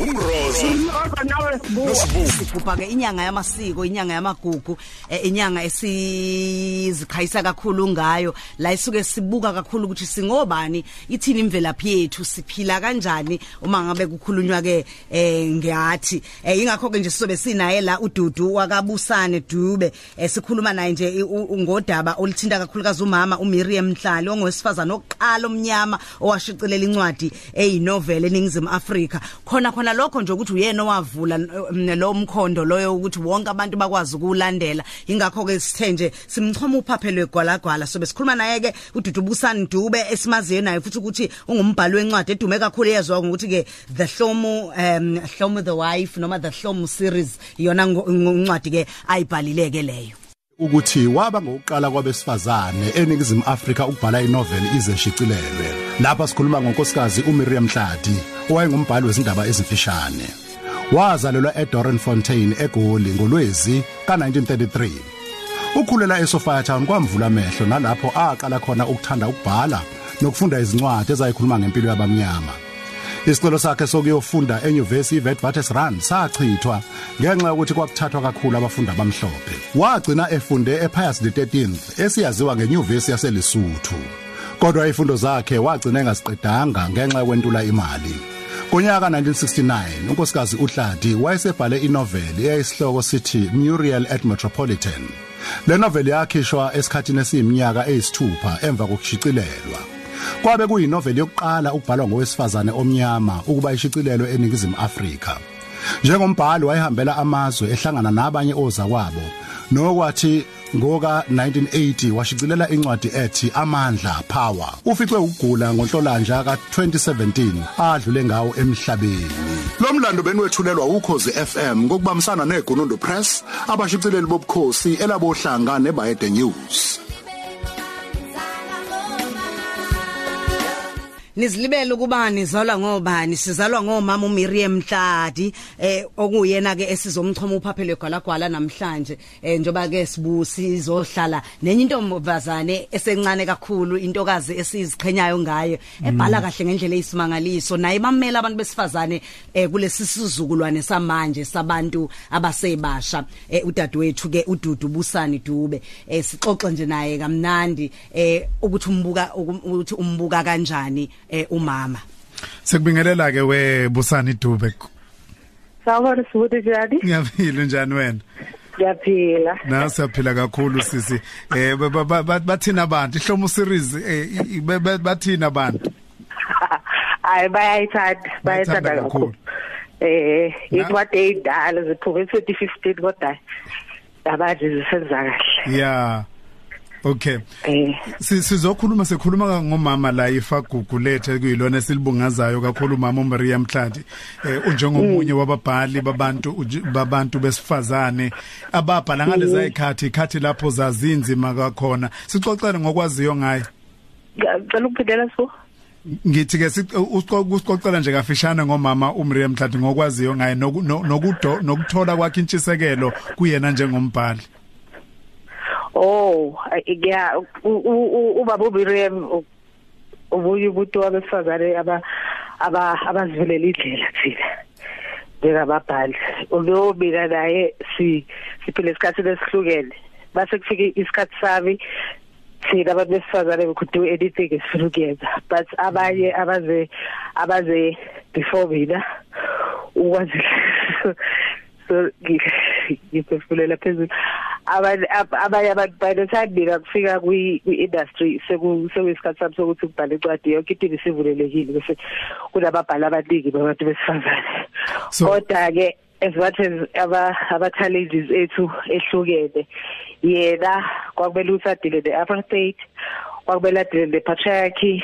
umroza Kodwa nawe sibuka. nosibuka sigubha ke inyanga yamasiko inyanga yamagugu eh, inyanga esizikhayisa kakhulu ngayo. La isuke sibuka kakhulu ukuthi singobani? Ithini imvelaphi yethu? Siphila kanjani? Uma ngabe kukhulunywa ke eh ngathi eh ingakho ke nje sizobe sinaye la ududu wakabusane Dube. Eh sikhuluma naye nje ngodaba olithinta kakhulukazi umama uMiriam Mhlali ongowesifazana oqala omnyama owashicelela incwadi eyinovel eningizimu Afrika. Khona khona lokho nje ukuthi uyena owavula mm, lo mkhondo loyo ukuthi wonke abantu bakwazi ukulandela ingakho ke sithe nje simchoma uphaphelo egwalagwala so besikhuluma naye ke uDudu Busani Dube esimaziyo naye futhi ukuthi ungumbhali wencwadi edume kakhulu eyezwa ngokuthi ke the Hlomo um Hlomo the wife noma the Hlomo series. Iyona ngo- incwadi ke ayibhalileke leyo. Ukuthi waba ngokuqala kwabesifazane eningizimu Afrika ukubhala inoveli ize shicilelwe. Lapha sikhuluma ngonkosikazi uMiriam Mhladi owayengumbhali wezindaba ezimfishane. Wazalelwa eDorenfontein eGoli ngolwezi ka1933 ukhulela eSophiatown kwamvula amehlo nalapho aqala khona ukuthanda ukubhala nokufunda izincwadi ezayikhuluma ngempilo yabamnyama. Isicelo sakhe sokuyofunda eNyuvesi Witwatersrand sachithwa ngenxa yokuthi kwakuthathwa kakhulu abafundi abamhlophe. Wagcina efunde ePius the13th esiyaziwa ngeNyuvesi yaseLesotho. Kodwa izifundo zakhe wagcina engasiqedanga ngenxa yokwentula imali. Ngonyaka 1969 unkosikazi uHladi wayesebhale inoveli eyisihloko sithi Muriel at Metropolitan. Le noveli yakhishwa esikhathini esiyiminyaka eyisithupha emva kokushicilelwa. Kwabe kuyinoveli yokuqala ukubhalwa ngowesifazane omnyama ukuba ishicilelwe eningizimu Afrika. Njengombhali wayehambela amazwe ehlangana nabanye ozakwabo nokwathi ngoka 1980 washicilela incwadi ethi Amandla Power. Ufice ukugula ngoNhlolanja ka2017 adlule ngawo emhlabeni. Lo mlando benwethulelwa ukhozi FM ngokubambisana neGunundo Press abashicileli bobukhosi elabohlanga neBayede News. Nizilibele ukuba nizalwa ngobani? Sizalwa ngomama uMiriam Mhladi eh okuyena ke esizomchoma uphaphelo gwalagwala namhlanje. Eh njoba ke sibusi izohlala. Nenye intombazane esencane kakhulu intokazi esiziqhenyayo ngayo ebhala kahle ngendlela eyisimangaliso. Naye bamela abantu besifazane eh kulesi sizukulwane samanje sabantu abasebasha. Eh udadewethu ke uDudu Busani Dube eh sixoxe nje naye kamnandi eh ukuthi umbuka ukuthi umbuka kanjani umama Sekubingelela ke we Busani Dube. Sawubona sibuthi njani? Ngiyaphila njani wena? Ngiyaphila. Na siyaphila kakhulu sisi. Eh ba- ba- ba- bathina abantu ihlomo series eh bathina abantu. Hayi bayayithanda, bayayithanda kakhulu. Eh, Na- incwadi eyidala ziphume 2015 kodwa abanje zisenza kahle. Yeah. Okay. Eh, Si- Sizokhuluma sekhuluma ngomama la ifagugu lethe kuyilona silibungazayo kakhulu umama uMaria Mhladi eh unjengomunye wababhali babantu uj- babantu besifazane ababhala ngaleza ikhathi ikhathi lapho zazinzima kakhona. Sixoxele ngokwaziyo ngayo ngicela ukuphindela sibo. ngithi ke usixoxela nje kafishane ngomama uMaria Mhladi ngokwaziyo ngaye noku- no- nokudo nokuthola kwakhe intshisekelo kuyena njengombhali. Oh, yeah, ubaba uBiriam ubuye ubuto abesifazane aba aba abazivelela indlela thina. njengababhali uyobika naye si siphile isikhathi lesihlukene base kufike isikhathi sami thina abantu besifazane we could do anything esifuna ukuyenza but abanye abaze abaze before mina ukwazi so ngiphefumulela phezulu. Abanye ab- abanye abantu by the time mina kufika kwi-industry sekuyisikhathi sami sokuthi ngibhale incwadi yonke into ibisivulelekile bese kunababhali abaningi babantu besifazane. Kodwa-ke aba aba-challenges ethu ehlukene yena kwakumele ukuthi adile ne-apartheid kwakumele adile ne-patriarchy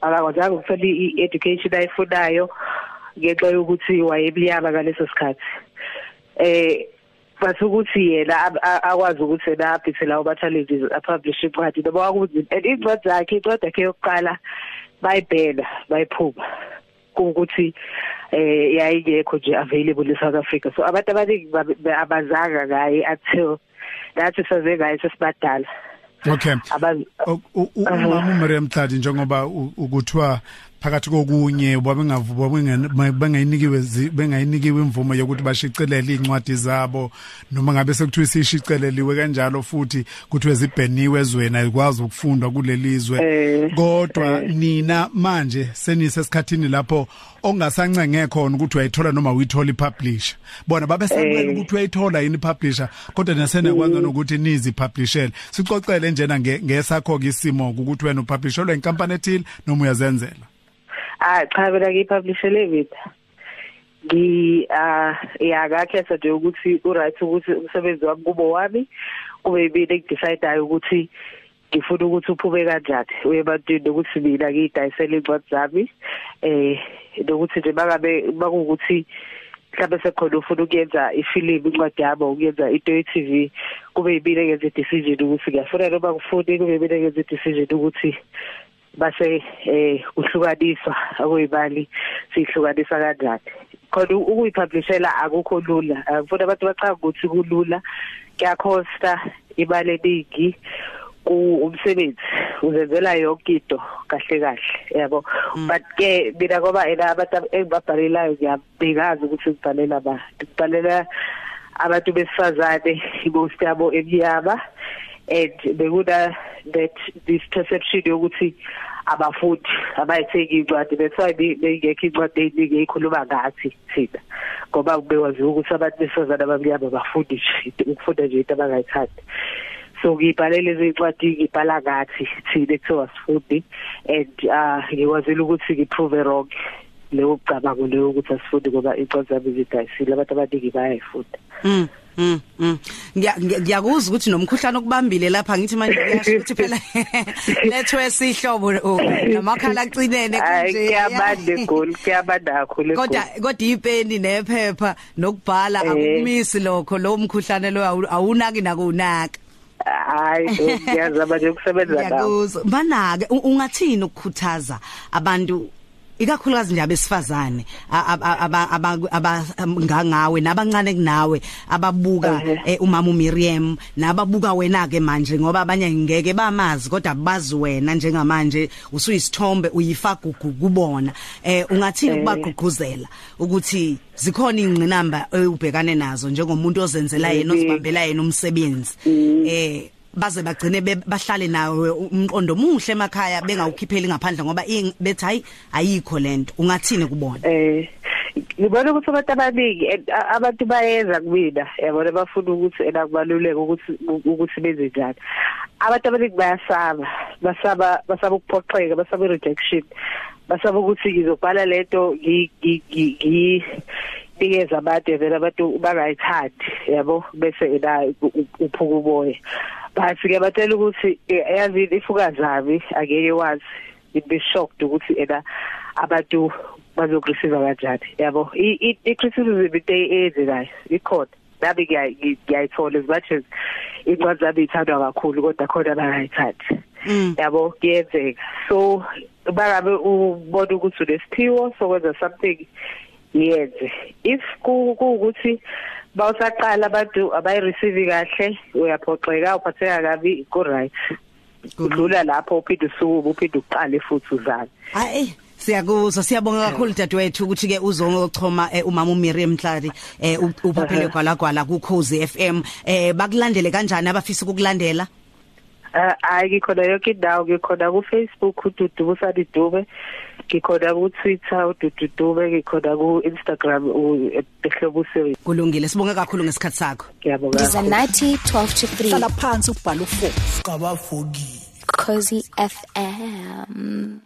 akakwazanga ukuthola i-education ayifunayo ngenxa yokuthi wayemnyama ngaleso sikhathi. Eh bathi ukuthi yena akwazi ukuthi abhithe lawo ma-challenges apublish incwadi noma kwakunzima and incwadi zakhe incwadi yakhe yokuqala bayibhena bayiphuma. Kuwukuthi eh yayingekho nje available eSouth Africa. So abantu abaningi abazanga ngaye until nathi saze ngaye sesibadala. Okay. U- umama uMariam Mhladi njengoba ukuthiwa phakathi kokunye babengavuba bengayinikiwe bengayinikiwe imvumo yokuthi bashicilele incwadi zabo. Noma ngabe sekuthiwa sishicileliwe kanjalo futhi kuthiwe zibheniwe ezweni ayikwazi ukufundwa kulelizwe Eh, kodwa nina manje senisesikhathini lapho ongasancenge khona ukuthi uyayithola noma uyithola ipublisher. Bona babesanqena Eh. ukuthi uyayithola yini ipublisher kodwa nasenekwazi nokuthi nizi publishele sicocele njena nge- ngesakho ke isimo ukuthi wena upublishelwa inkampani ethile noma uyazenzela. Ah cha mina ngipublishele Vita. Ngi ah yakakhetha nje ukuthi uright ukuthi umsebenzi wami kubo wami kube yimina engidecideayo ukuthi ngifuna ukuthi uphume kanjani uyebantwini nokuthi mina ngiyidayisela incwadi zami eh nokuthi nje bangabe bakuwukuthi mhlawumbe sekhona ufuna ukuyenza ifilimu incwadi yami ukuyenza into ye-TV kube yimina engenza i-decision ukuthi ngiyafuna noma ngifuni kube yimina engenza i-decision ukuthi base eh kuhlukaniswa akuyimali sihlukanisa kanjani? Khona ukuyipublishela akukho lula. Akufuna abantu bacanga ukuthi kulula. Kuyakhosta imali eningi ku umsebenzi uzenzela yonke into kahle kahle yabo? But ke mina ngoba ena abantu engibabhalelayo ngiyabhekaza ukuthi ngibhalela abantu. Ngibhalela abantu besifazane most yabo emnyama. And bekuna that this perception yokuthi abafundi abayithengi incwadi that's why bengekho incwadi eyiningi eyikhuluma ngathi thina. Ngoba bekwaziwa ukuthi abantu besifazane abamnyama bafundi nje ukufunda nje into abangayithandi. So ngibhalele lezincwadi ngibhala ngathi thina ekuthiwa sifundi and uh ngikwazile ukuthi ngiprove wrong leyo cabango leyo ukuthi asifundi ngoba incwadi zami zidayisile abantu abaningi bayayifunda. Mm. Mm. mm. Ngiya- ngiya- Ngiyakuzwa ukuthi nomkhuhlane okubambile lapha ngithi manje kuyasho ukuthi phela lethwe sihlobo oh, namakhala acinene hayi kanje. kuyabanda egoli kuyabanda kakhulu Kodwa kodwa ipeni nephepha nokubhala Eh. akumisi lokho lo mkhuhlane lo awu- awunaki nakunaka. hayi ngiyazama nje ukusebenza ngawo Ngiyakuzwa. Banake u- ungathini ukukhuthaza abantu ikakhulukazi nje abesifazane a- a- aba aba- abangangawe nabancane kunawe ababuka Mhm. eh, umama uMiriam nababuka wena ke manje ngoba abanye ngeke bamazi kodwa bazi wena njengamanje usuyisithombe uyifagugu kubona eh ungathini Eh. kubagqugquzela ukuthi zikhona ingqinamba ubhekane nazo njengomuntu ozenzela yena Mhm. ozibambela yena umsebenzi eh baze bagcine bahlale nawe umqondo muhle emakhaya bengawukhipheli ngaphandle ngoba bethi hayi ayikho lento ungathini kubona? Eh ngibona ukuthi abantu abaningi a- abantu bayeza kumina yabona? Bafuna ukuthi ena kubaluleka ukuthi ukuthi benze njani. Abantu abaningi bayasaba basaba basaba ukuphoxeka basaba i-rejection basaba ukuthi ngizobhala lento ngi- ngi- ngi- ngi- nikeza abantu vele abantu bangayithandi yabo? Bese ena uphuka uboya bathi ke batela ukuthi eh, yazi ifukazami angeke wazi. Be shocked ukuthi ena abantu bazokureceive kanjani. Yabo I- i i- criticism into eyenzekayo ikhona. Nami ngiya- ngi- ngiyayithola as much as incwadi zami ithandwa kakhulu kodwa khona abangayithandi Mm. yabo kuyenzeka. So bangabe ubona ukuthi unesiphiwo sokwenza something yenze. If ku- kuwukuthi bawusaqala abantu abayireceive kahle uyaphoxeka uphatheka kabi ku right udlula lapho uphinde usukume uphinde uqale futhi uzame hayi siyakuzwa siyabonga kakhulu dadewethu ukuthi ke uzochoma eh, umama uMiriam Mhlari eh u- uphaphele gwalagwala ku Khosi FM eh bakulandele kanjani abafisa ukukulandela? Ah, hayi ngikhona yonke indawo. Ngikhona ku Facebook uDudu Busani Dube ngikhona ku Twitter uDudu Dube ngikhona ku Instagram ehlobo series kulungile. Sibonga kakhulu ngesikhathi sakho. Ngiyabonga. Ndiza nathi 12 to 3 hlala phansi ubhala u4 cozy fm